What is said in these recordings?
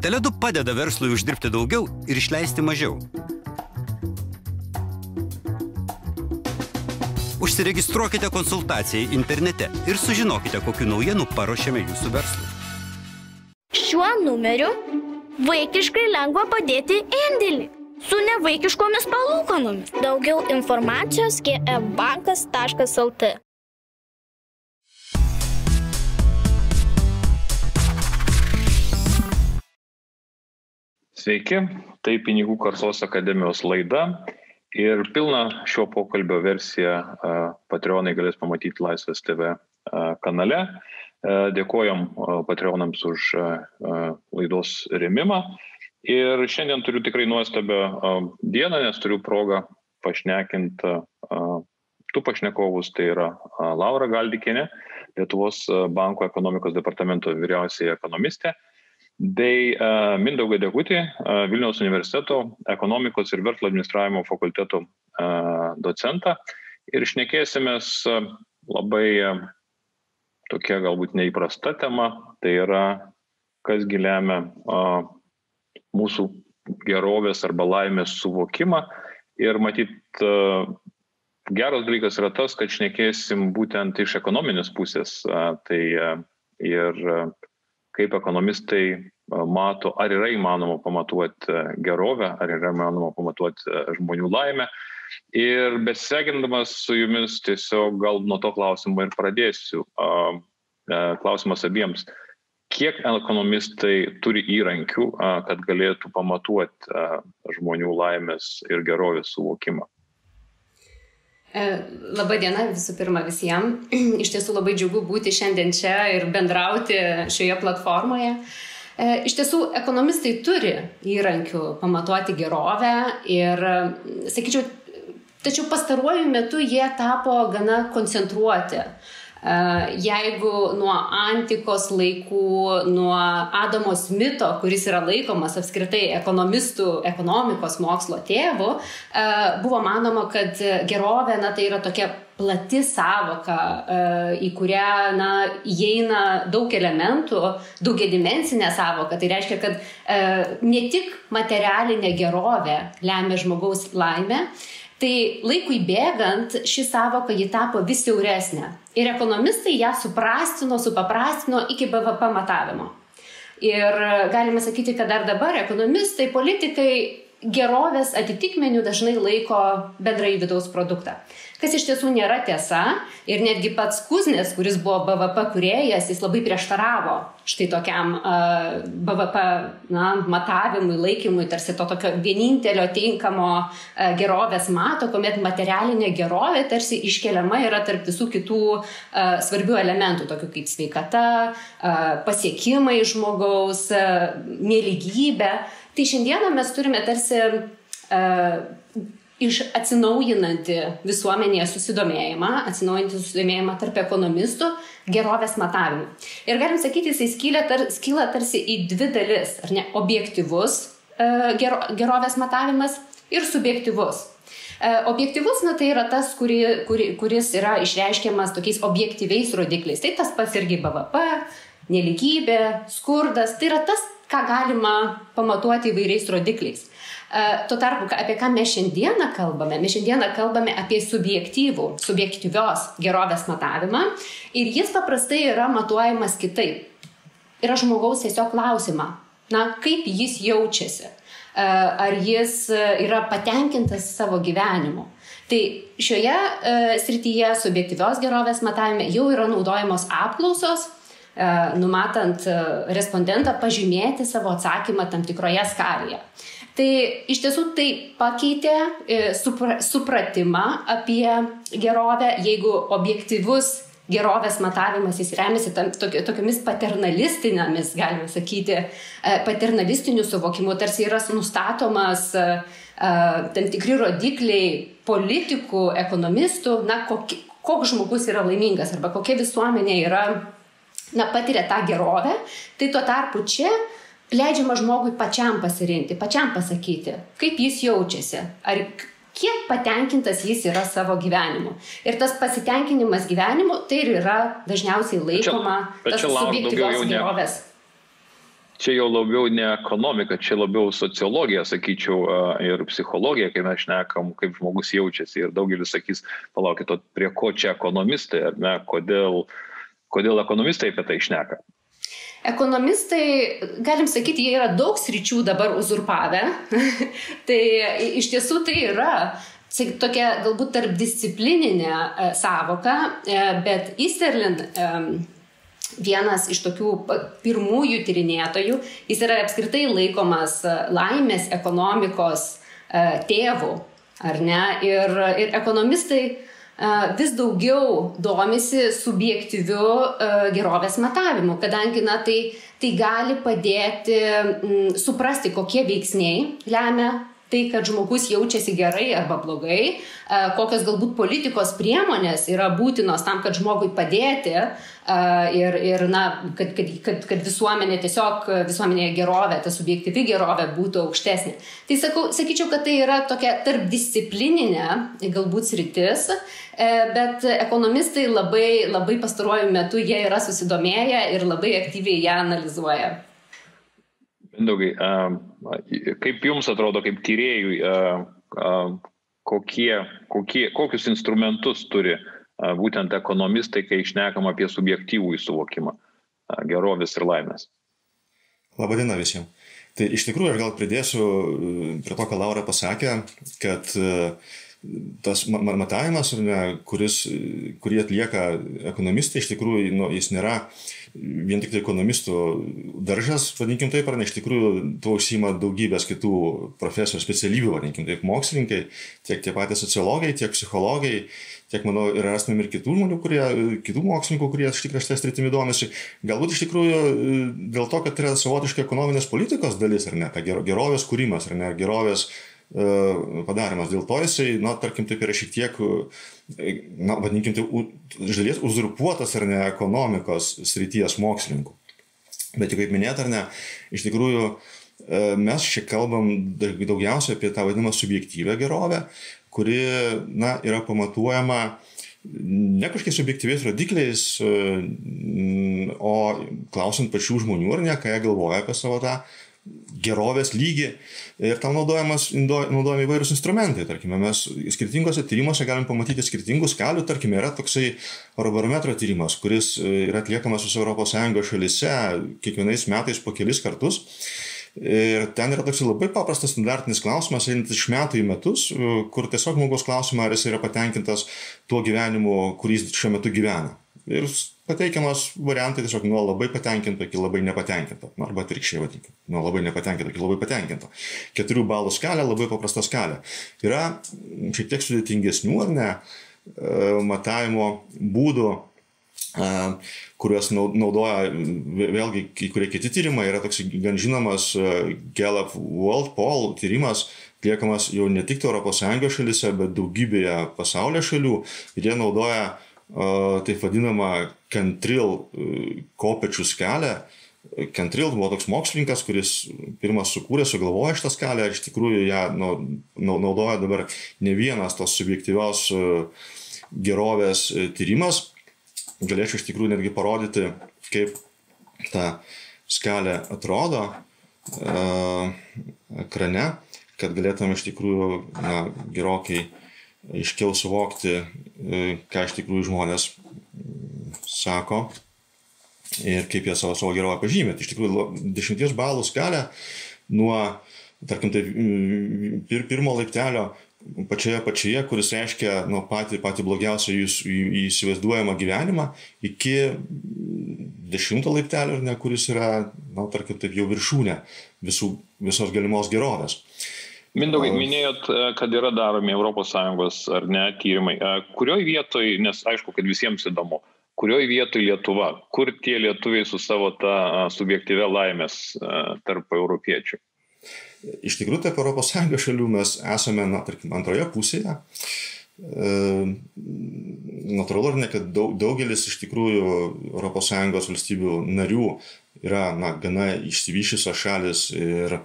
Teledu padeda verslui uždirbti daugiau ir išleisti mažiau. Užsiregistruokite konsultacijai internete ir sužinokite, kokiu naujienu paruošėme jūsų verslui. Šiuo numeriu vaikiškai lengva padėti indėlį su nevaikiškomis palūkanomis. Daugiau informacijos gfbankas.lt. Sveiki, tai Pinigų karsos akademijos laida ir pilną šio pokalbio versiją Patreonai galės pamatyti Laisvės TV kanale. Dėkojom Patreonams už laidos remimą. Ir šiandien turiu tikrai nuostabią dieną, nes turiu progą pašnekinti tų pašnekovus, tai yra Laura Galdikinė, Lietuvos banko ekonomikos departamento vyriausiai ekonomistė bei uh, Mindaugą Degutį, uh, Vilniaus universiteto ekonomikos ir verslo administravimo fakulteto uh, docentą. Ir šnekėsimės uh, labai tokia galbūt neįprasta tema, tai yra kas gilemia uh, mūsų gerovės arba laimės suvokimą. Ir matyt, geras dalykas yra tas, kad šnekėsim būtent iš ekonominės pusės. Tai ir kaip ekonomistai mato, ar yra įmanoma pamatuoti gerovę, ar yra įmanoma pamatuoti žmonių laimę. Ir besveikindamas su jumis tiesiog gal nuo to klausimo ir pradėsiu. Klausimas abiems. Kiek ekonomistai turi įrankių, kad galėtų pamatuoti žmonių laimės ir gerovės suvokimą? E, Labadiena visų pirma visiems. Iš tiesų labai džiugu būti šiandien čia ir bendrauti šioje platformoje. E, iš tiesų, ekonomistai turi įrankių pamatuoti gerovę ir, sakyčiau, tačiau pastaruoju metu jie tapo gana koncentruoti. Jeigu nuo antikos laikų, nuo Adamo Smito, kuris yra laikomas apskritai ekonomistų, ekonomikos mokslo tėvu, buvo manoma, kad gerovė, na, tai yra tokia plati savoka, į kurią, na, įeina daug elementų, daugiadimensinė savoka. Tai reiškia, kad ne tik materialinė gerovė lemia žmogaus laimę, Tai laikui bėgant ši savoka ji tapo vis siauresnė. Ir ekonomistai ją suprastino, supaprastino iki BVP matavimo. Ir galima sakyti, kad dar dabar ekonomistai, politikai gerovės atitikmenių dažnai laiko bendrai vidaus produktą kas iš tiesų nėra tiesa. Ir netgi pats Kuznės, kuris buvo BVP kuriejas, jis labai prieštaravo štai tokiam uh, BVP na, matavimui, laikymui, tarsi to tokio vienintelio tinkamo uh, gerovės mato, kuomet materialinė gerovė tarsi iškeliama yra tarp visų kitų uh, svarbių elementų, tokių kaip sveikata, uh, pasiekimai žmogaus, uh, neligybė. Tai šiandieną mes turime tarsi uh, iš atsinaujinantį visuomenėje susidomėjimą, atsinaujinantį susidomėjimą tarp ekonomistų gerovės matavimų. Ir galim sakyti, jisai skyla, tar, skyla tarsi į dvi dalis, ar ne, objektivus e, gero, gerovės matavimas ir subjektivus. E, objektivus, na tai yra tas, kuri, kuri, kuris yra išreiškiamas tokiais objektyviais rodikliais. Tai tas pats irgi BVP, neligybė, skurdas, tai yra tas, ką galima pamatuoti įvairiais rodikliais. Tuo tarpu, apie ką mes šiandieną kalbame, mes šiandieną kalbame apie subjektyvų, subjektyvios gerovės matavimą ir jis paprastai yra matuojamas kitaip. Yra žmogaus tiesiog klausima, na, kaip jis jaučiasi, ar jis yra patenkintas savo gyvenimu. Tai šioje e, srityje subjektyvios gerovės matavime jau yra naudojamos apklausos, e, numatant e, respondentą pažymėti savo atsakymą tam tikroje skalėje. Tai iš tiesų tai pakeitė e, supra, supratimą apie gerovę, jeigu objektivus gerovės matavimas jis remiasi tam, tokio, tokiomis paternalistinėmis, galime sakyti, e, paternalistiniu suvokimu, tarsi yra nustatomas e, tam tikri rodikliai politikų, ekonomistų, na, kokie, koks žmogus yra laimingas arba kokia visuomenė yra, na, patiria tą gerovę, tai tuo tarpu čia leidžiama žmogui pačiam pasirinkti, pačiam pasakyti, kaip jis jaučiasi, ar kiek patenkintas jis yra savo gyvenimu. Ir tas pasitenkinimas gyvenimu tai ir yra dažniausiai laikoma subjektyvios gerovės. čia jau labiau ne ekonomika, čia labiau sociologija, sakyčiau, ir psichologija, kai mes šnekam, kaip žmogus jaučiasi. Ir daugelis sakys, palaukit, prie ko čia ekonomistai, ar ne, kodėl, kodėl ekonomistai apie tai šneka. Ekonomistai, galim sakyti, jie yra daug sričių dabar uzurpavę. tai iš tiesų tai yra tokia galbūt tarp disciplininė e, savoka, e, bet Easterlin vienas iš tokių pirmųjų tyrinėtojų, jis yra apskritai laikomas e, laimės ekonomikos e, tėvų, ar ne? Ir, ir ekonomistai e, vis daugiau domisi subjektyviu gerovės matavimu, kadangi na, tai, tai gali padėti m, suprasti, kokie veiksniai lemia tai, kad žmogus jaučiasi gerai arba blogai, kokios galbūt politikos priemonės yra būtinos tam, kad žmogui padėti ir, ir na, kad, kad, kad, kad visuomenė tiesiog, visuomenėje gerovė, ta subjektyvi gerovė būtų aukštesnė. Tai sakau, sakyčiau, kad tai yra tokia tarpdisciplininė galbūt sritis, e, bet ekonomistai labai, labai pastaruoju metu jie yra susidomėję ir labai aktyviai ją analizuoja. Mindaugai, kaip jums atrodo, kaip tyriejui, kokie, kokie, kokius instrumentus turi būtent ekonomistai, kai išnekam apie subjektyvų įsuvokimą gerovės ir laimės. Labadiena visiems. Tai iš tikrųjų aš gal pridėsiu prie to, ką Laura pasakė, kad tas matavimas, ne, kuris, kurį atlieka ekonomistai, iš tikrųjų nu, jis nėra vien tik tai ekonomistų daržas, vadinkim taip, ar ne, iš tikrųjų tuo užsima daugybės kitų profesijų specialybių, vadinkim taip, mokslininkai, tiek tie patys sociologai, tiek psichologai, tiek, manau, ir rastumėm ir kitų žmonių, kurie, kitų mokslininkų, kurie iš tikrųjų šitą sritimi domisi. Galbūt iš tikrųjų dėl to, kad tai yra savotiškai ekonominės politikos dalis, ar ne, ta gerovės kūrimas, ar ne, gerovės E, padarimas. Dėl to jisai, na, tarkim, taip yra šiek tiek, e, na, vadinkim, tai iš dalies uzurpuotas ar ne ekonomikos srities mokslininkų. Bet kaip minėt ar ne, iš tikrųjų e, mes čia kalbam daugiausia apie tą vadinamą subjektyvę gerovę, kuri, na, yra pamatuojama ne kažkokiais subjektyviais rodikliais, o klausant pačių žmonių ar ne, ką jie galvoja apie savo tą gerovės lygį ir tam naudojamas, naudojami įvairūs instrumentai. Tarkime, mes skirtingose tyrimuose galim pamatyti skirtingų skalių. Tarkime, yra toksai Eurobarometro tyrimas, kuris e, yra atliekamas visose ES šalise kiekvienais metais po kelis kartus. Ir ten yra toks labai paprastas standartinis klausimas, einantis iš metų į metus, e, kur tiesiog žmogus klausima, ar jis yra patenkintas tuo gyvenimu, kurį jis šiuo metu gyvena. Ir pateikiamas variantai tiesiog nuo labai patenkinto iki labai nepatenkinto. Nu, arba atvirkščiai vadinkime. Nuo labai nepatenkinto iki labai patenkinto. Keturių balų skalė, labai paprasta skalė. Yra šiek tiek sudėtingesnių ar ne e, matavimo būdų e, kuriuos naudoja vėlgi kai kurie kiti tyrimai. Yra toks gan žinomas e, Gallup World Poll tyrimas, atliekamas jau ne tik ES šalise, bet daugybėje pasaulio šalių. Ir jie naudoja taip vadinamą Kentril e, kopečių skelę. Kentril buvo toks mokslininkas, kuris pirmas sukūrė, sugalvojo šitą skalę ir iš tikrųjų ją nu, naudoja dabar ne vienas tos subjektyvios e, gerovės e, tyrimas. Galėčiau iš tikrųjų netgi parodyti, kaip ta skalė atrodo ekrane, kad galėtum iš tikrųjų na, gerokai aiškiau suvokti, ką iš tikrųjų žmonės sako ir kaip jie savo, savo gerovę pažymė. Tai iš tikrųjų, dešimties balų skalę nuo, tarkim, tai pir, pirmo laiptelio pačioje pačioje, kuris reiškia nuo patį, patį blogiausią jūsų įsivaizduojamą gyvenimą, iki dešimto laiptelio, ne, kuris yra, na, tarkim, taip jau viršūnė visų, visos galimos gerovės. Mindaugai, minėjot, kad yra daromi ES ar ne tyrimai. Kurioje vietoje, nes aišku, kad visiems įdomu, kurioj vietoj Lietuva, kur tie lietuviai su savo tą subjektyvę laimės tarp europiečių? Iš tikrųjų, tarp Sąjungos šalių mes esame, na, tarkim, antroje pusėje. E, natūralu, ne, kad daug, daugelis iš tikrųjų ES valstybių narių yra, na, gana išsivyšusios šalis ir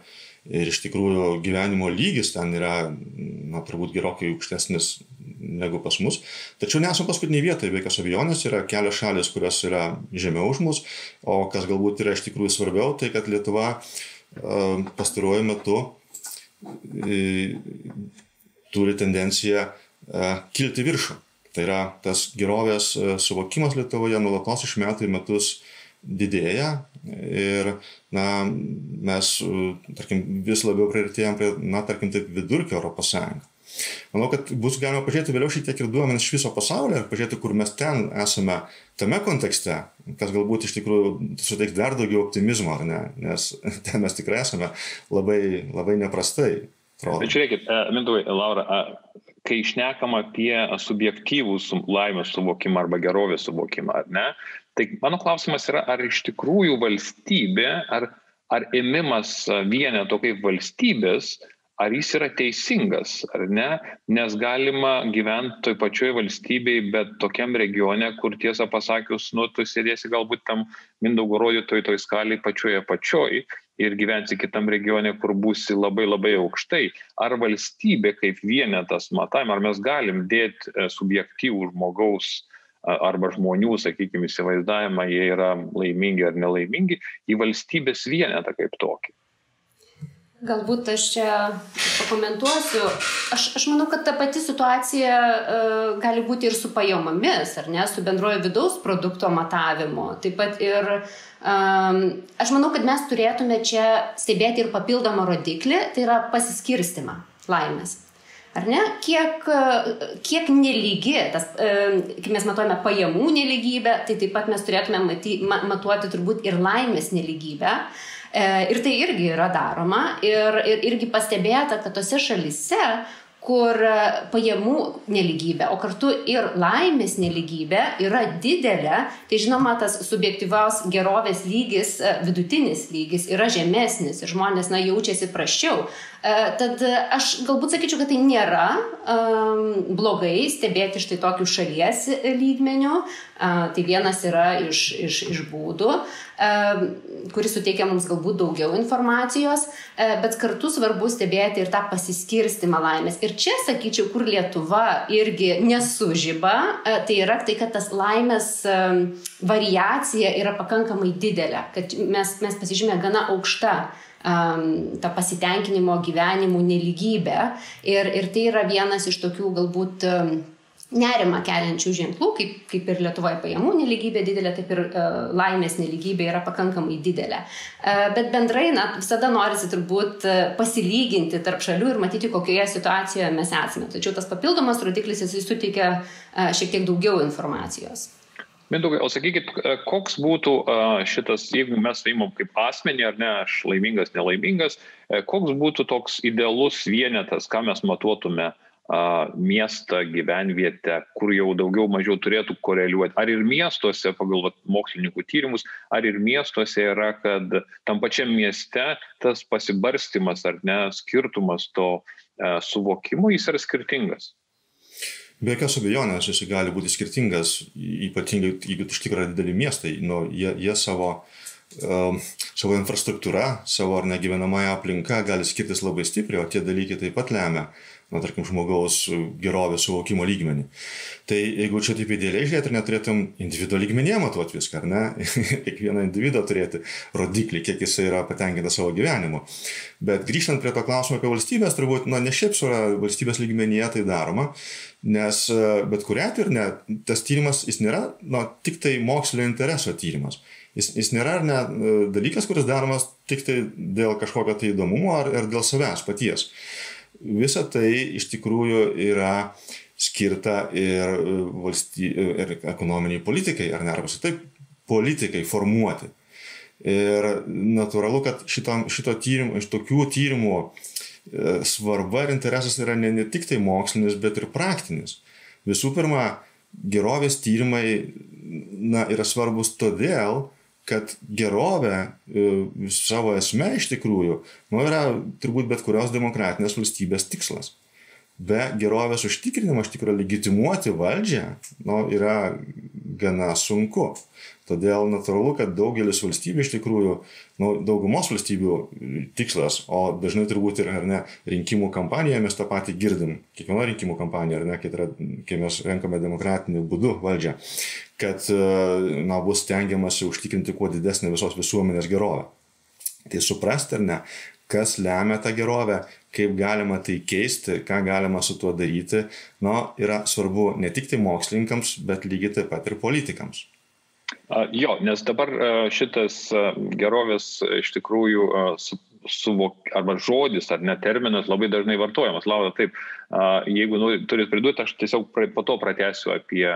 ir iš tikrųjų gyvenimo lygis ten yra, na, turbūt gerokai aukštesnis negu pas mus. Tačiau nesame paskutiniai vietai, be jokios abejonės, yra kelios šalis, kurios yra žemiau už mus, o kas galbūt yra iš tikrųjų svarbiau, tai kad Lietuva pastaruoju metu turi tendenciją kilti viršų. Tai yra tas gerovės suvokimas Lietuvoje nulatos iš metų į metus didėja ir na, mes, tarkim, vis labiau prieartėjom prie, na, tarkim, taip vidurkio Europos Sąjungą. Manau, kad bus galima pažiūrėti vėliau šiek tiek ir duomenys iš viso pasaulio ir pažiūrėti, kur mes ten esame tame kontekste, kas galbūt iš tikrųjų suteiks dar daugiau optimizmo, ne, nes ten mes tikrai esame labai, labai neprastai. Bet žiūrėkit, e, Mindui, Laura, kai išnekam apie subjektyvų laimės suvokimą arba gerovės suvokimą, ar ne, tai mano klausimas yra, ar iš tikrųjų valstybė, ar, ar ėmimas vieneto kaip valstybės, ar jis yra teisingas ar ne? Nes galima gyvent toj pačioj valstybėj bet tokiam regione kur tiesą pasakius nu tu sėdėsi galbūt tam mindaugo rodytoj toj skalėj pačioj apačioj ir gyvensi kitam regione kur būsi labai labai aukštai. Ar valstybė kaip vienetas matavimo ar mes galim dėt e, subjektyvų žmogaus arba žmonių sakykim įsivaizdavimą jie yra laimingi ar nelaimingi į valstybės vienetą kaip tokį Galbūt aš čia pakomentuosiu. Aš, aš manau, kad ta pati situacija uh, gali būti ir su pajamomis, ar ne, su bendrojo vidaus produkto matavimu. Taip pat ir um, aš manau, kad mes turėtume čia stebėti ir papildomą rodiklį, tai yra pasiskirstimą laimės. Ar ne? Kiek, kiek nelygi, tas, kai mes matuojame pajamų neligybę, tai taip pat mes turėtume maty, matuoti turbūt ir laimės neligybę. E, ir tai irgi yra daroma ir, ir irgi pastebėta, kad tose šalise, kur e, pajamų neligybė, o kartu ir laimės neligybė yra didelė, tai žinoma, tas subjektyvios gerovės lygis, e, vidutinis lygis yra žemesnis ir žmonės, na, jaučiasi prašiau. Tad aš galbūt sakyčiau, kad tai nėra um, blogai stebėti štai tokių šalies lygmenių. Uh, tai vienas yra iš, iš, iš būdų, uh, kuris suteikia mums galbūt daugiau informacijos, uh, bet kartu svarbu stebėti ir tą pasiskirstimą laimės. Ir čia, sakyčiau, kur Lietuva irgi nesužyba, uh, tai yra tai, kad tas laimės um, variacija yra pakankamai didelė, kad mes, mes pasižymė gana aukšta um, tą pasitenkinimo gyvenimu neligybę. Ir, ir tai yra vienas iš tokių galbūt um, nerima keliančių ženklų, kaip, kaip ir Lietuvoje pajamų neligybė didelė, taip ir uh, laimės neligybė yra pakankamai didelė. Uh, bet bendrai, na, visada norisi turbūt uh, pasilyginti tarp šalių ir matyti, kokioje situacijoje mes esame. Tačiau tas papildomas rodiklis jisai suteikia uh, šiek tiek daugiau informacijos. Mindaugai, o sakykit, e, koks būtų e, šitas, jeigu mes įimam kaip asmenį, ar ne, aš laimingas, nelaimingas, e, koks būtų toks idealus vienetas, ką mes matuotume miestą, gyvenvietę, kur jau daugiau mažiau turėtų koreliuoti. Ar ir miestuose, pagal vat, mokslininkų tyrimus, ar ir miestuose yra, kad tam pačiam mieste tas pasibarstimas ar ne skirtumas to suvokimo jis yra skirtingas. Be jokios abejonės jis gali būti skirtingas, ypatingai jeigu iš tikrųjų dideli miestai, nu, jie, jie savo, um, savo infrastruktūra, savo ar negyvenamąją aplinką gali skirtis labai stipriai, o tie dalykai taip pat lemia na, tarkim, žmogaus gerovės suvokimo lygmenį. Tai jeigu čia taip idealiai žiūrėt, ar neturėtum individuo lygmenyje matuoti viską, ar ne? Kiekvieną individuą turėti rodiklį, kiek jis yra patenkintas savo gyvenimu. Bet grįžtant prie to klausimo apie valstybės, turbūt, na, ne šiaip su valstybės lygmenyje tai daroma, nes bet kuria atveju, ne, tas tyrimas, jis nėra, na, tik tai mokslinio intereso tyrimas. Jis, jis nėra ne dalykas, kuris daromas tik tai dėl kažkokio tai įdomumo ar, ar dėl savęs paties visa tai iš tikrųjų yra skirta ir, valsty, ir ekonominiai politikai, ar ne, arba taip, politikai formuoti. Ir natūralu, kad šito, šito tyrimo, iš tokių tyrimų e, svarba ir interesas yra ne, ne tik tai mokslinis, bet ir praktinis. Visų pirma, gerovės tyrimai na, yra svarbus todėl, kad gerovė e, savo esme iš tikrųjų nu, yra turbūt bet kurios demokratinės valstybės tikslas. be gerovės užtikrinimo iš tikrųjų legitimuoti valdžią nu, yra gana sunku. Todėl natūralu, kad daugelis valstybių iš tikrųjų, nu, daugumos valstybių tikslas, o dažnai turbūt ir ne, rinkimų kampanijoje mes tą patį girdim, kiekvieno rinkimų kampanijoje, ar ne, kai, yra, kai mes renkame demokratiniu būdu valdžią, kad na, bus stengiamasi užtikrinti kuo didesnį visos visuomenės gerovę. Tai suprasti ar ne, kas lemia tą gerovę, kaip galima tai keisti, ką galima su tuo daryti, nu, yra svarbu ne tik tai mokslininkams, bet lygiai taip pat ir politikams. Jo, nes dabar šitas gerovės iš tikrųjų suvok, arba žodis ar net terminas labai dažnai vartojamas. Laura, taip, jeigu nu, turit pridurti, aš tiesiog po to pratęsiu apie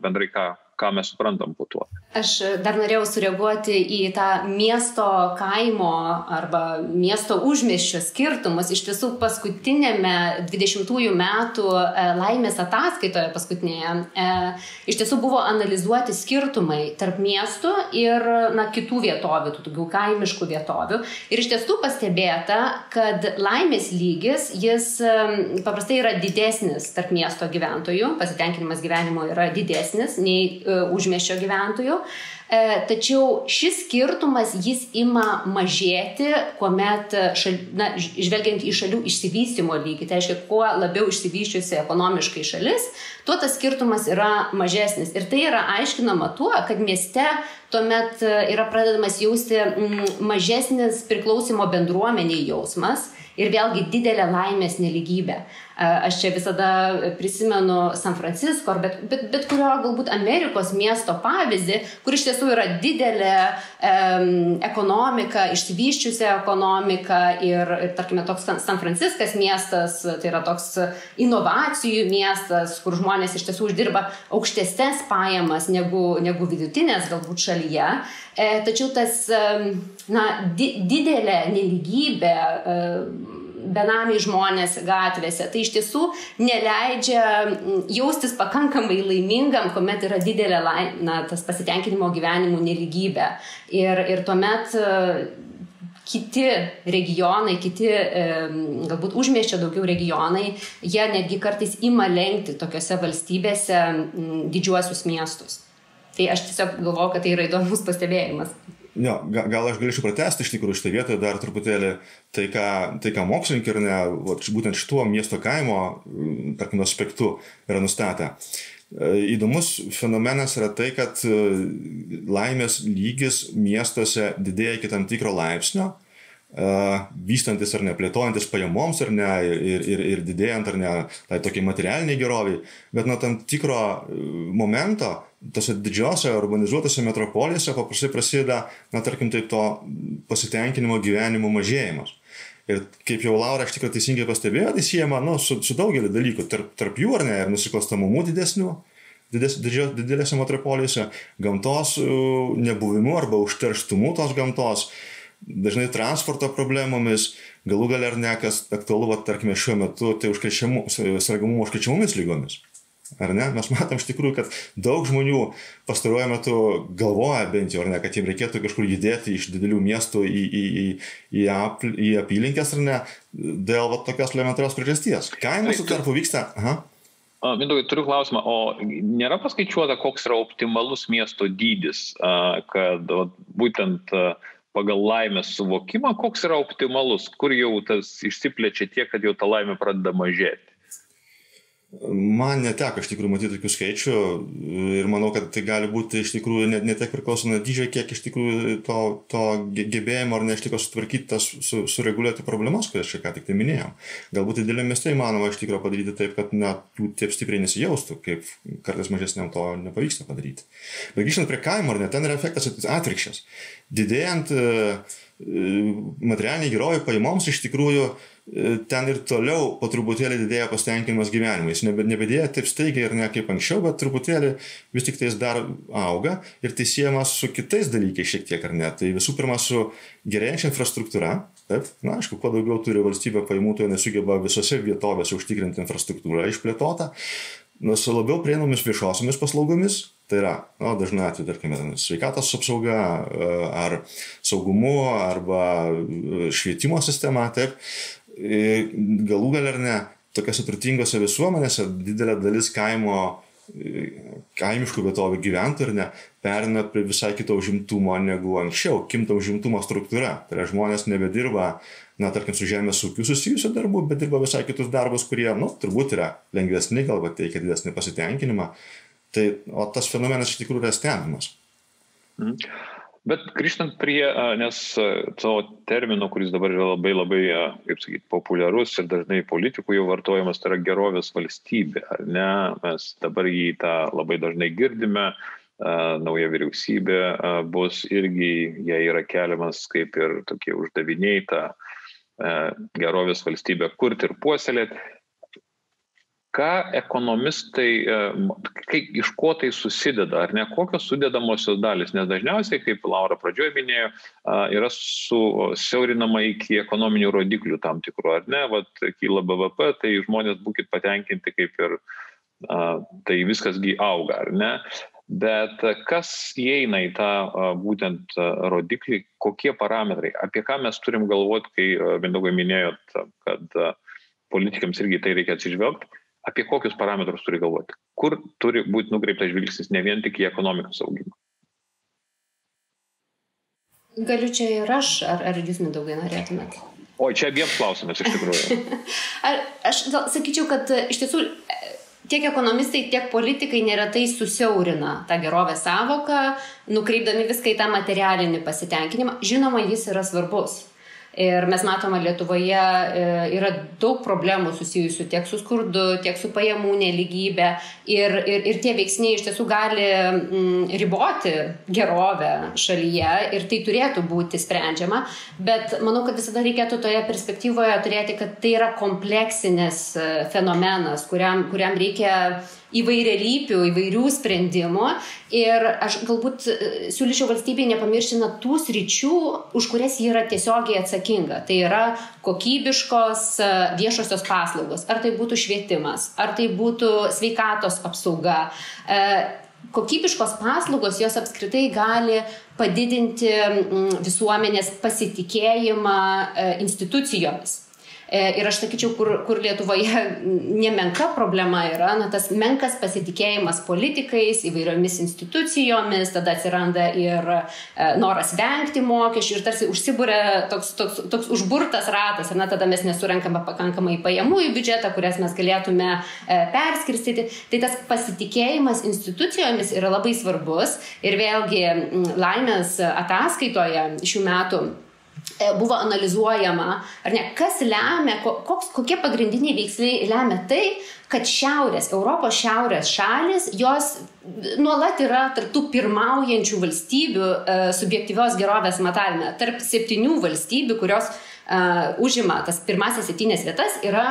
bendrai, ką, ką mes suprantam po tuo. Aš dar norėjau sureaguoti į tą miesto kaimo arba miesto užmieščio skirtumus. Iš tiesų, paskutinėme 20 metų e, laimės ataskaitoje paskutinėje e, iš tiesų buvo analizuoti skirtumai tarp miestų ir na, kitų vietovių, tų tokių kaimiškų vietovių. Ir iš tiesų pastebėta, kad laimės lygis, jis e, paprastai yra didesnis tarp miesto gyventojų, pasitenkinimas gyvenimo yra didesnis nei užmieščio gyventojų. E, tačiau šis skirtumas jis ima mažėti, kuomet, šal, na, žvelgiant į šalių išsivystimo lygį, tai reiškia, kuo labiau išsivyščiusi ekonomiškai šalis, tuo tas skirtumas yra mažesnis. Ir tai yra aiškinama tuo, kad mieste tuomet yra pradedamas jausti mažesnis priklausimo bendruomeniai jausmas ir vėlgi didelė laimės neligybė. Aš čia visada prisimenu San Francisco, bet, bet, bet kurio galbūt Amerikos miesto pavyzdį, kur iš tiesų yra didelė um, ekonomika, išsivyščiusi ekonomika ir, ir, tarkime, toks San Franciskas miestas, tai yra toks inovacijų miestas, kur žmonės iš tiesų uždirba aukštesnės pajamas negu, negu vidutinės galbūt šalyje. E, tačiau tas, na, di, didelė neligybė. E, benamiai žmonės gatvėse. Tai iš tiesų neleidžia jaustis pakankamai laimingam, kuomet yra didelė na, tas pasitenkinimo gyvenimų neligybė. Ir, ir tuomet kiti regionai, kiti galbūt užmieščio daugiau regionai, jie netgi kartais ima lenkti tokiuose valstybėse didžiuosius miestus. Tai aš tiesiog galvoju, kad tai yra įdomus pastebėjimas. Jo, gal aš galėčiau pratesti iš tikrųjų šitą vietą dar truputėlį tai, ką, tai, ką mokslininkai ir ne, būtent šituo miesto kaimo, tarkim, aspektu yra nustatę. E, įdomus fenomenas yra tai, kad e, laimės lygis miestuose didėja iki tam tikro laipsnio, e, vystantis ar neplėtojantis pajamoms ar ne ir, ir, ir didėjant ar ne tai tokiai materialiniai geroviai, bet nuo tam tikro momento tose didžiosiose urbanizuotose metropolijose paprastai prasideda, na tarkim, taip to pasitenkinimo gyvenimo mažėjimas. Ir kaip jau Laura iš tikrųjų teisingai pastebėjo, tai siejama nu, su, su daugeliu dalykų, tarp, tarp jų ar ne, ir nusikalstamumų didesnių, dides, didžio, didelėse metropolijose, gamtos nebuvimu arba užterštumu tos gamtos, dažnai transporto problemomis, galų gal ar ne, kas aktualu, va, tarkime, šiuo metu, tai sergamumo užkrečiamomis lygomis. Ar ne? Mes matom iš tikrųjų, kad daug žmonių pastaruoju metu galvoja bent jau, ar ne, kad jiems reikėtų kažkur judėti iš didelių miestų į, į, į, į, ap, į apylinkės, ar ne, dėl va, tokios elementarios priežasties. Kaimas su tarpu vyksta. Aha. Mindaugai, turiu klausimą, o nėra paskaičiuota, koks yra optimalus miesto dydis, kad būtent pagal laimės suvokimą, koks yra optimalus, kur jau tas išsiplečia tiek, kad jau ta laimė pradeda mažėti? Man neteko iš tikrųjų matyti tokių skaičių ir manau, kad tai gali būti iš tikrųjų ne, ne tiek priklauso nuo dydžio, kiek iš tikrųjų to, to gebėjimo ar ne iš tikrųjų sutvarkyti tas, su, sureguliuoti problemas, kurias čia ką tik tai minėjom. Galbūt didelė mieste įmanoma iš tikrųjų padaryti taip, kad net taip stipriai nesijaustų, kaip kartais mažesniam to nepavyksta padaryti. Bet grįžtant prie kaimo, ar ne, ten yra efektas atvirkščias. Didėjant e, e, materialiniai gerovai pajamoms iš tikrųjų ten ir toliau po truputėlį didėja pasitenkinimas gyvenimu. Jis nebe, nebedėja taip staigiai ir ne kaip anksčiau, bet truputėlį vis tik tais dar auga ir tai siejamas su kitais dalykais šiek tiek ar ne. Tai visų pirma su gerėjančia infrastruktūra. Taip, na, aišku, kuo daugiau turi valstybė pajamų, tuo nesugeba visose vietovėse užtikrinti infrastruktūrą išplėtotą. Nu, su labiau prieinamomis viešosiomis paslaugomis, tai yra, na, dažnai atveju, tarkime, sveikatos apsauga ar saugumu arba švietimo sistema, taip, galų gal ar ne, tokiose turtingose visuomenėse didelė dalis kaimo kaimiškų vietovių gyventojų ir ne perina prie visai kito užimtumo negu anksčiau, kimta užimtumo struktūra. Tai yra žmonės nebedirba, na, tarkim, su žemės ūkiu susijusiu darbu, bet dirba visai kitus darbus, kurie, nu, turbūt yra lengvesni, galbūt teikia didesnį pasitenkinimą. Tai, o tas fenomenas iš tikrųjų yra stebimas. Mm. Bet grįžtant prie, nes savo termino, kuris dabar yra labai labai, kaip sakyti, populiarus ir dažnai politikų jau vartojamas, tai yra gerovės valstybė, ar ne? Mes dabar jį tą labai dažnai girdime, nauja vyriausybė bus irgi, jie yra keliamas kaip ir tokie uždaviniai tą gerovės valstybę kurti ir puoselėti ką ekonomistai, e, kaip, iš ko tai susideda, ar ne, kokios sudėdamosios dalis, nes dažniausiai, kaip Laura pradžioje minėjo, yra susiaurinama iki ekonominių rodiklių tam tikrų, ar ne, vat kyla BVP, tai žmonės būkite patenkinti kaip ir, tai viskasgi auga, ar ne. Bet kas įeina į tą būtent rodiklį, kokie parametrai, apie ką mes turim galvoti, kai Mindaugai minėjot, kad politikams irgi tai reikia atsižvelgti apie kokius parametrus turi galvoti, kur turi būti nukreiptas žvilgsnis ne vien tik į ekonomikos augimą. Galiu čia ir aš, ar, ar jūs nedaugai norėtumėt? O čia abiems klausimais iš tikrųjų. ar, aš gal sakyčiau, kad iš tiesų tiek ekonomistai, tiek politikai neretai susiaurina tą gerovės savoką, nukreipdami viską į tą materialinį pasitenkinimą. Žinoma, jis yra svarbus. Ir mes matome, Lietuvoje e, yra daug problemų susijusių tiek su skurdu, tiek su pajamų neligybė. Ir, ir, ir tie veiksniai iš tiesų gali mm, riboti gerovę šalyje ir tai turėtų būti sprendžiama. Bet manau, kad visada reikėtų toje perspektyvoje turėti, kad tai yra kompleksinis e, fenomenas, kuriam, kuriam reikia įvairialypių, įvairių sprendimų. Ir aš galbūt e, siūlyčiau valstybei nepamiršti na, tų sričių, už kurias ji yra tiesiogiai atsakinga. Tai yra kokybiškos e, viešosios paslaugos. Ar tai būtų švietimas, ar tai būtų sveikatos apsauga. E, kokybiškos paslaugos jos apskritai gali padidinti visuomenės pasitikėjimą institucijomis. E, ir aš sakyčiau, kur, kur Lietuvoje nemenka problema yra, na, tas menkas pasitikėjimas politikais, įvairiomis institucijomis, tada atsiranda ir e, noras vengti mokesčių ir tarsi užsibūrė toks, toks, toks užburtas ratas, ir na, tada mes nesurenkame pakankamai pajamų į biudžetą, kurias mes galėtume e, perskirstyti. Tai tas pasitikėjimas institucijomis yra labai svarbus ir vėlgi laimės ataskaitoje šių metų buvo analizuojama, ar ne, kas lemia, koks, kokie pagrindiniai veiksniai lemia tai, kad šiaurės, Europos šiaurės šalis, jos nuolat yra tarptų pirmaujančių valstybių e, subjektyvios gerovės matavime. Tarp septynių valstybių, kurios uh, užima tas pirmasis septynės vietas, yra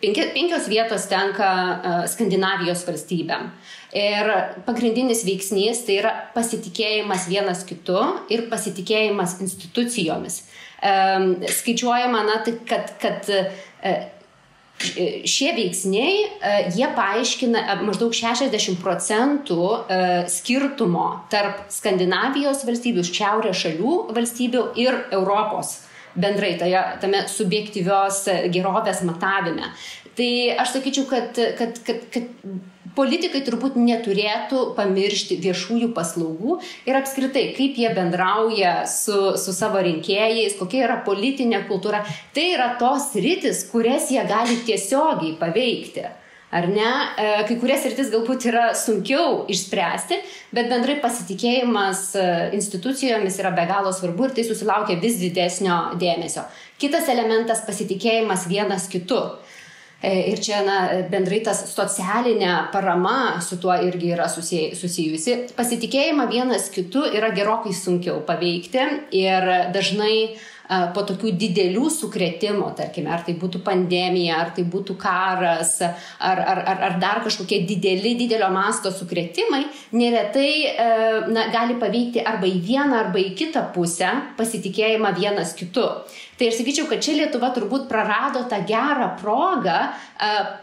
penki, penkios vietos tenka uh, Skandinavijos valstybėm. Ir pagrindinis veiksnys tai yra pasitikėjimas vienas kitu ir pasitikėjimas institucijomis skaičiuojama, na, tai kad, kad e, šie veiksniai, e, jie paaiškina e, maždaug 60 procentų skirtumo tarp Skandinavijos valstybių, šiaurės šalių valstybių ir Europos bendrai toje, tame subjektyvios gerovės matavime. Tai aš sakyčiau, kad, kad, kad, kad politikai turbūt neturėtų pamiršti viešųjų paslaugų ir apskritai, kaip jie bendrauja su, su savo rinkėjais, kokia yra politinė kultūra. Tai yra tos rytis, kurias jie gali tiesiogiai paveikti. Ar ne? E, kai kurias rytis galbūt yra sunkiau išspręsti, bet bendrai pasitikėjimas e, institucijomis yra be galo svarbu ir tai susilaukia vis didesnio dėmesio. Kitas elementas - pasitikėjimas vienas kitu. E, ir čia na, bendrai tas socialinė parama su tuo irgi yra susijusi. Pasitikėjimą vienas kitu yra gerokai sunkiau paveikti ir dažnai po tokių didelių sukretimų, tarkime, ar tai būtų pandemija, ar tai būtų karas, ar, ar, ar, ar dar kažkokie dideli, didelio masto sukretimai, neretai e, na, gali paveikti arba į vieną, arba į kitą pusę pasitikėjimą vienas kitu. Tai aš sakyčiau, kad čia Lietuva turbūt prarado tą gerą progą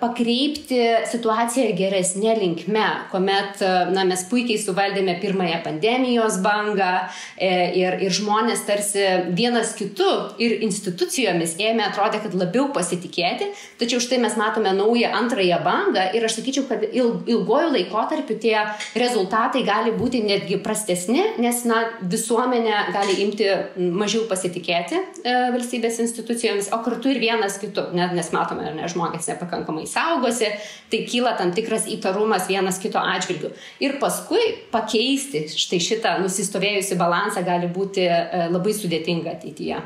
pakreipti situaciją geresnė linkme, kuomet na, mes puikiai suvaldėme pirmąją pandemijos bangą e, ir, ir žmonės tarsi vienas kitu ir institucijomis ėmė atrodė, kad labiau pasitikėti, tačiau štai mes matome naują antrąją bangą ir aš sakyčiau, kad ilgojų laikotarpiu tie rezultatai gali būti netgi prastesni, nes na, visuomenė gali imti mažiau pasitikėti e, valstybės institucijomis, o kartu ir vienas kitu, nes matome, ne, žmonės nepakankamai saugosi, tai kyla tam tikras įtarumas vienas kito atžvilgiu. Ir paskui pakeisti štai šitą nusistovėjusi balansą gali būti e, labai sudėtinga ateityje.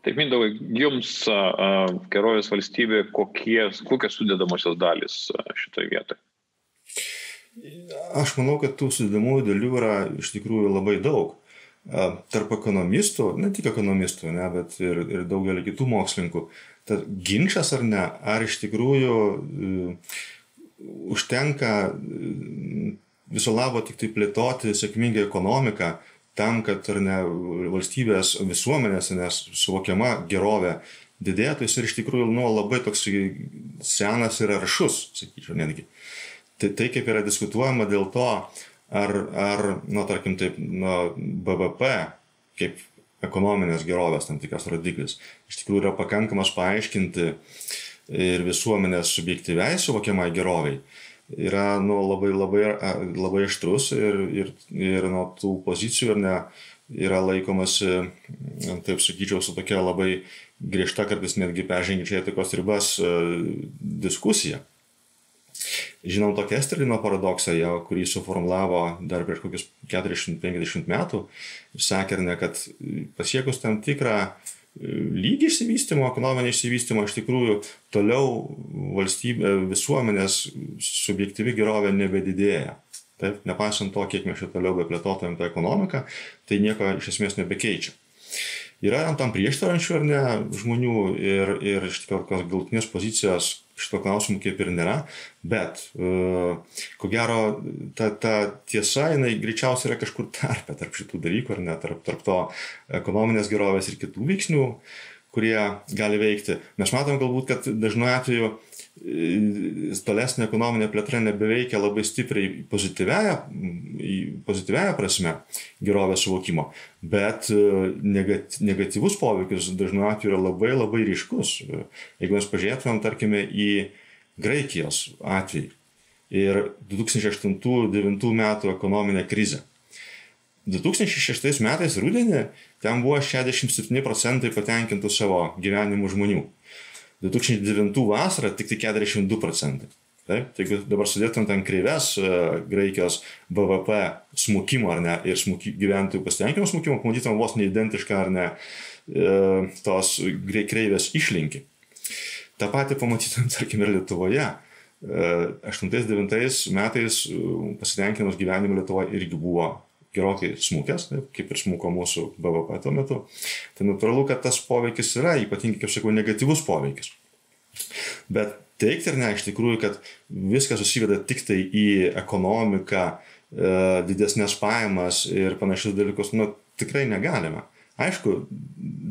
Taip, Mindovai, jums gerovės valstybė, kokie, kokios sudėdamosios dalis šitoje vietoje? Aš manau, kad tų sudėdamųjų dalių yra iš tikrųjų labai daug. Tarp ekonomistų, ne tik ekonomistų, ne, bet ir, ir daugelį kitų mokslininkų, tas ginčas ar ne, ar iš tikrųjų uh, užtenka uh, viso labo tik tai plėtoti sėkmingą ekonomiką tam, kad ar ne valstybės visuomenės, nes suvokiama gerovė didėtų, jis ir iš tikrųjų nu, labai toks senas ir aršus, sakyčiau, netgi. Tai, tai kaip yra diskutuojama dėl to, ar, ar nu, tarkim, taip, nu, BVP kaip ekonominės gerovės tam tikras rodiklis iš tikrųjų yra pakankamas paaiškinti ir visuomenės subjektyviai suvokiamai geroviai yra nu, labai, labai, labai aštrus ir, ir, ir nuo tų pozicijų ir ne, yra laikomasi, taip sakyčiau, su tokia labai griežta, kartais netgi peržengiančia etikos ribas diskusija. Žinom tokią Esterlino paradoksą, jo, kurį suformulavo dar prieš kokius 40-50 metų ir sakė, ne, kad pasiekus tam tikrą uh, lygį išsivystymo, ekonominį išsivystymą, iš tikrųjų toliau valstybė, visuomenės subjektyvi gerovė nebedidėja. Taip, nepaisant to, kiek mes čia toliau beplėtotumėm tą ekonomiką, tai nieko iš esmės nebekeičia. Yra tam prieštarančių ar ne žmonių ir, ir iš tikrųjų kokios galtinės pozicijos šito klausimu kaip ir nėra, bet uh, ko gero ta, ta tiesa, jinai greičiausiai yra kažkur tarpe tarp šitų dalykų, ar ne, tarp, tarp to ekonominės gerovės ir kitų veiksnių, kurie gali veikti. Mes matom galbūt, kad dažnu atveju uh, tolesnė ekonominė plėtra nebeveikia labai stipriai pozityviaja, pozityviaja prasme gerovės suvokimo, bet e, negatyvus poveikis dažnu atveju yra labai labai ryškus. Jeigu mes pažiūrėtumėm, tarkime, į Graikijos atvejį ir 2008-2009 metų ekonominę krizę. 2006 metais rudenį ten buvo 67 procentai patenkintų savo gyvenimų žmonių. 2009 vasarą tik tai 42 procentai. Taip, tai jeigu dabar sudėtum ten kreives uh, Graikijos BVP smukimo ar ne ir smuki, gyventojų pasitenkinimo smukimo, pamatytum vos neidentišką ar ne uh, tos kreivės išlinki. Ta pati pamatytum, tarkim, ir Lietuvoje. Uh, 8-9 metais pasitenkinimas gyvenimu Lietuvoje irgi buvo gerokai smūkęs, kaip ir smūko mūsų BVP tuo metu, tai natūralu, kad tas poveikis yra, ypatingai, kaip sakau, negatyvus poveikis. Bet teikti ir ne, iš tikrųjų, kad viskas susiveda tik tai į ekonomiką, e, didesnės pajamas ir panašius dalykus, nu, tikrai negalime. Aišku,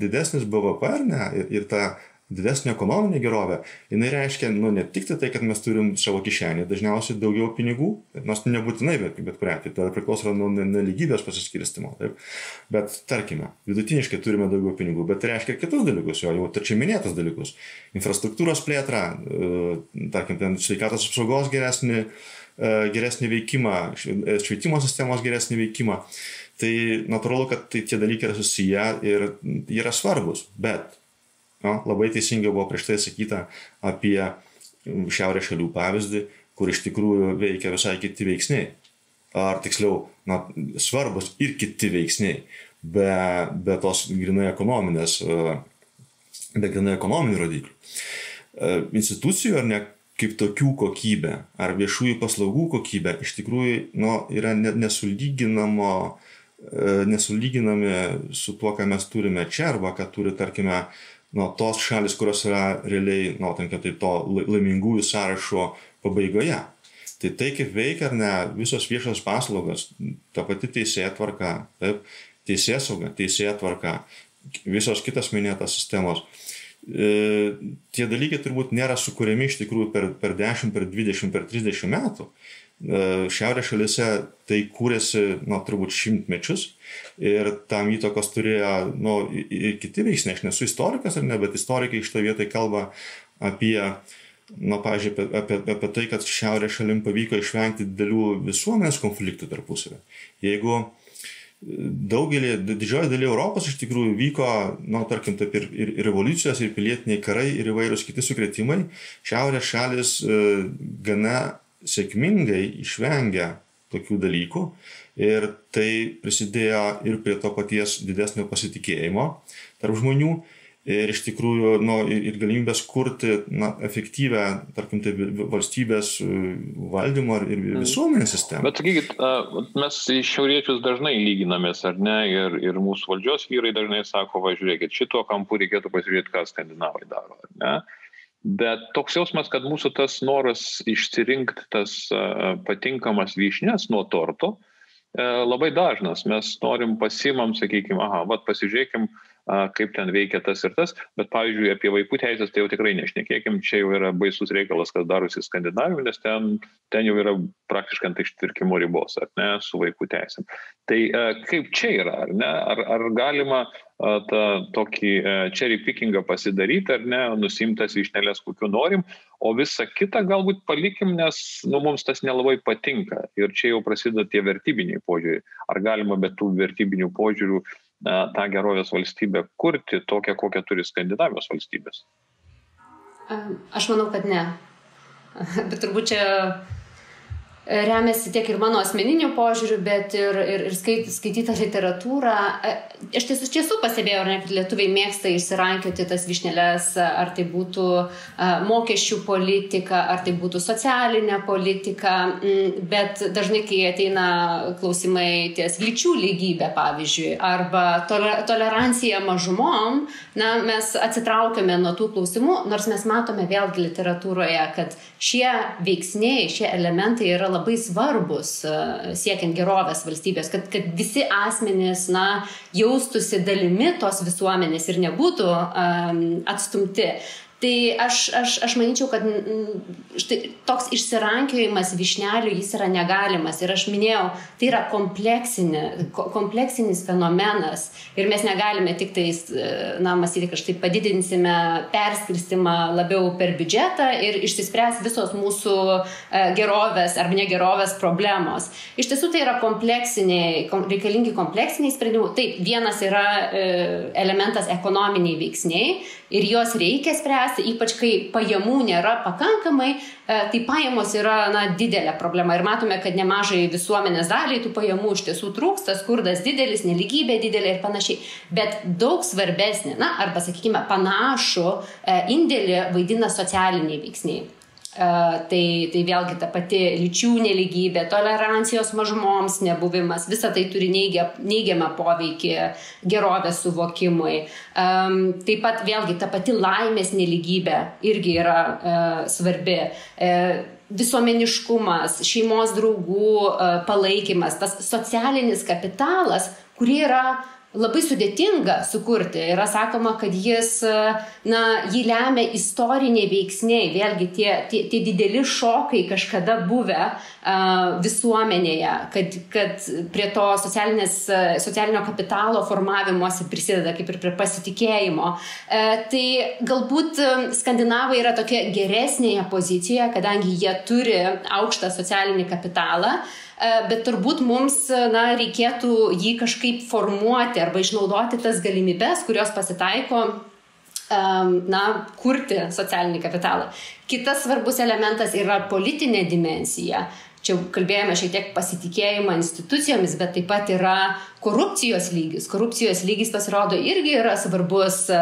didesnis BVP ar ne, ir, ir ta didesnė ekonominė gerovė, jinai reiškia, nu, ne tik tai, kad mes turim savo kišenį, dažniausiai daugiau pinigų, nors nebūtinai, bet, bet kurią, tai tada priklauso nuo neligybės pasiskirstimo. Taip. Bet tarkime, vidutiniškai turime daugiau pinigų, bet tai reiškia kitus dalykus, jo, jau tačiau minėtus dalykus. Infrastruktūros plėtra, e, tarkim, ten sveikatos apsaugos geresnį, e, geresnį veikimą, švietimo sistemos geresnį veikimą. Tai natūralu, kad tai tie dalykai yra susiję ir yra svarbus, bet No, labai teisingai buvo prieš tai sakyta apie šiaurės šalių pavyzdį, kur iš tikrųjų veikia visai kiti veiksniai. Ar tiksliau, na, svarbus ir kiti veiksniai, be, be tos grinai ekonominės, be grinai ekonominių rodiklių. E, institucijų ar ne kaip tokių kokybė, ar viešųjų paslaugų kokybė iš tikrųjų nu, yra nesulyginamo, e, nesulyginami su tuo, ką mes turime čia, arba ką turi, tarkime, nu, tos šalis, kurios yra realiai, nu, tankia, tai to laimingųjų sąrašo pabaigoje. Tai tai kaip veikia ar ne visos viešos paslaugos, ta pati teisėja tvarka, taip, teisėsauga, teisėja tvarka, visos kitos minėtos sistemos. E, tie dalykai turbūt nėra sukūrėmi iš tikrųjų per, per 10, per 20, per 30 metų. E, šiaurės šalise tai kūrėsi, na, turbūt šimtmečius ir tam įtakos turėjo, nu, ir kiti veiksniai. Aš nesu istorikas ar ne, bet istorikai iš to vietai kalba apie, na, pažiūrėjau, apie, apie, apie tai, kad šiaurės šalim pavyko išvengti didelių visuomenės konfliktų tarpusavį. Jeigu daugelį, didžioji daly Europos iš tikrųjų vyko, na, tarkim, taip ir, ir, ir revoliucijos, ir pilietiniai karai, ir įvairūs kiti sukretimai. Šiaurės šalis e, gana sėkmingai išvengia tokių dalykų ir tai prisidėjo ir prie to paties didesnio pasitikėjimo tarp žmonių ir iš tikrųjų nu, ir galimybės kurti na, efektyvę, tarkim, tai valstybės e, valdymo ir mm. visuomenės sistemą. Bet sakykit, mes šiauriečius dažnai lyginamės, ar ne, ir, ir mūsų valdžios vyrai dažnai sako, va žiūrėkit, šituo kampu reikėtų pasižiūrėti, ką skandinavai daro, ar ne? Bet toks jausmas, kad mūsų tas noras išsirinkti tas patinkamas vyšnės nuo torto, e, labai dažnas. Mes norim pasimam, sakykime, aha, vad pasižiūrėkim, kaip ten veikia tas ir tas, bet pavyzdžiui, apie vaikų teisės tai jau tikrai nešnekėkim, čia jau yra baisus reikalas, kas darosi Skandinavijoje, nes ten, ten jau yra praktiškai ant ištvirkimo ribos, ar ne, su vaikų teisėm. Tai kaip čia yra, ar ne, ar, ar galima tą tokį cherry pickingą pasidaryti, ar ne, nusimtas išnelės, kokiu norim, o visą kitą galbūt palikim, nes nu, mums tas nelabai patinka. Ir čia jau prasideda tie vertybiniai požiūriai. Ar galima be tų vertybinių požiūrių tą gerovės valstybę kurti tokią, kokią turi Skandinavijos valstybės? Aš manau, kad ne. Bet turbūt čia remiasi tiek ir mano asmeniniu požiūriu, bet ir, ir, ir skait, skaitytą literatūrą. E, aš tiesų, iš tiesų pastebėjau, ne, kad lietuviai mėgsta išsirankioti tas višnelės, ar tai būtų mokesčių politika, ar tai būtų socialinė politika, bet dažnai, kai ateina klausimai ties lyčių lygybė, pavyzdžiui, arba tolerancija mažumom, na, mes atsitraukiame nuo tų klausimų, nors mes matome vėlgi literatūroje, kad šie veiksniai, šie elementai yra labai svarbus e, siekiant gerovės valstybės, kad, kad visi asmenys na, jaustųsi dalimi tos visuomenės ir nebūtų um, atstumti. Tai aš, aš, aš manyčiau, kad štai, toks išsirankiojimas višnelių jis yra negalimas. Ir aš minėjau, tai yra kompleksinis fenomenas. Ir mes negalime tik tais, na, mąstyti, štai padidinsime perskirstimą labiau per biudžetą ir išsispręs visos mūsų e, gerovės ar negerovės problemos. Iš tiesų tai yra kompleksiniai, reikalingi kompleksiniai sprendimai. Taip, vienas yra e, elementas ekonominiai veiksniai ir juos reikia spręsti, ypač kai pajamų nėra pakankamai, e, tai pajamos yra na, didelė problema ir matome, kad nemažai visuomenės daliai tų pajamų iš tiesų trūksta, skurdas didelis, neligybė didelė ir panašiai. Bet daug svarbesnė, na, arba sakykime, panašų e, indėlį vaidina socialiniai veiksniai. Tai, tai vėlgi ta pati lyčių neligybė, tolerancijos mažumoms nebuvimas, visa tai turi neigia, neigiamą poveikį gerovės suvokimui. Taip pat vėlgi ta pati laimės neligybė irgi yra svarbi visuomeniškumas, šeimos draugų palaikymas, tas socialinis kapitalas, kurie yra labai sudėtinga sukurti. Yra sakoma, kad jis, na, jį lemia istoriniai veiksniai, vėlgi tie, tie, tie dideli šokai kažkada buvę uh, visuomenėje, kad, kad prie to socialinio kapitalo formavimuose prisideda kaip ir prie pasitikėjimo. Uh, tai galbūt skandinavai yra tokia geresnėje pozicijoje, kadangi jie turi aukštą socialinį kapitalą. Uh, E, bet turbūt mums na, reikėtų jį kažkaip formuoti arba išnaudoti tas galimybes, kurios pasitaiko na, kurti socialinį kapitalą. Kitas svarbus elementas yra politinė dimensija. Čia kalbėjome šiek tiek pasitikėjimą institucijomis, bet taip pat yra korupcijos lygis. Korupcijos lygis pasirodo irgi yra svarbus e,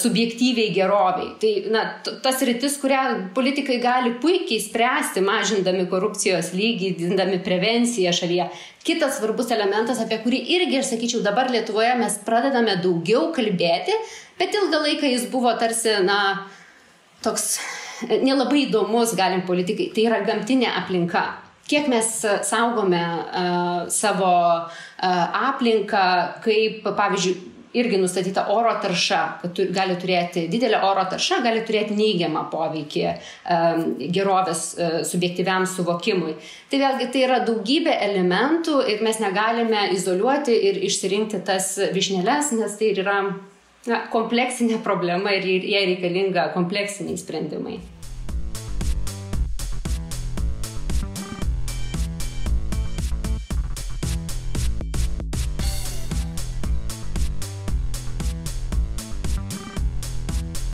subjektyviai geroviai. Tai na, tas rytis, kurią politikai gali puikiai spręsti, mažindami korupcijos lygį, dindami prevenciją šalyje. Kitas svarbus elementas, apie kurį irgi, aš sakyčiau, dabar Lietuvoje mes pradedame daugiau kalbėti, bet ilgą laiką jis buvo tarsi, na, toks nelabai įdomus galim politikai, tai yra gamtinė aplinka kiek mes saugome uh, savo uh, aplinką, kaip, pavyzdžiui, irgi nustatyta oro tarša, kad tu, gali turėti didelė oro tarša, gali turėti neigiamą poveikį um, gerovės uh, subjektyviam suvokimui. Tai vėlgi tai yra daugybė elementų ir mes negalime izoliuoti ir išsirinkti tas višnelės, nes tai yra na, kompleksinė problema ir jai reikalinga kompleksiniai sprendimai.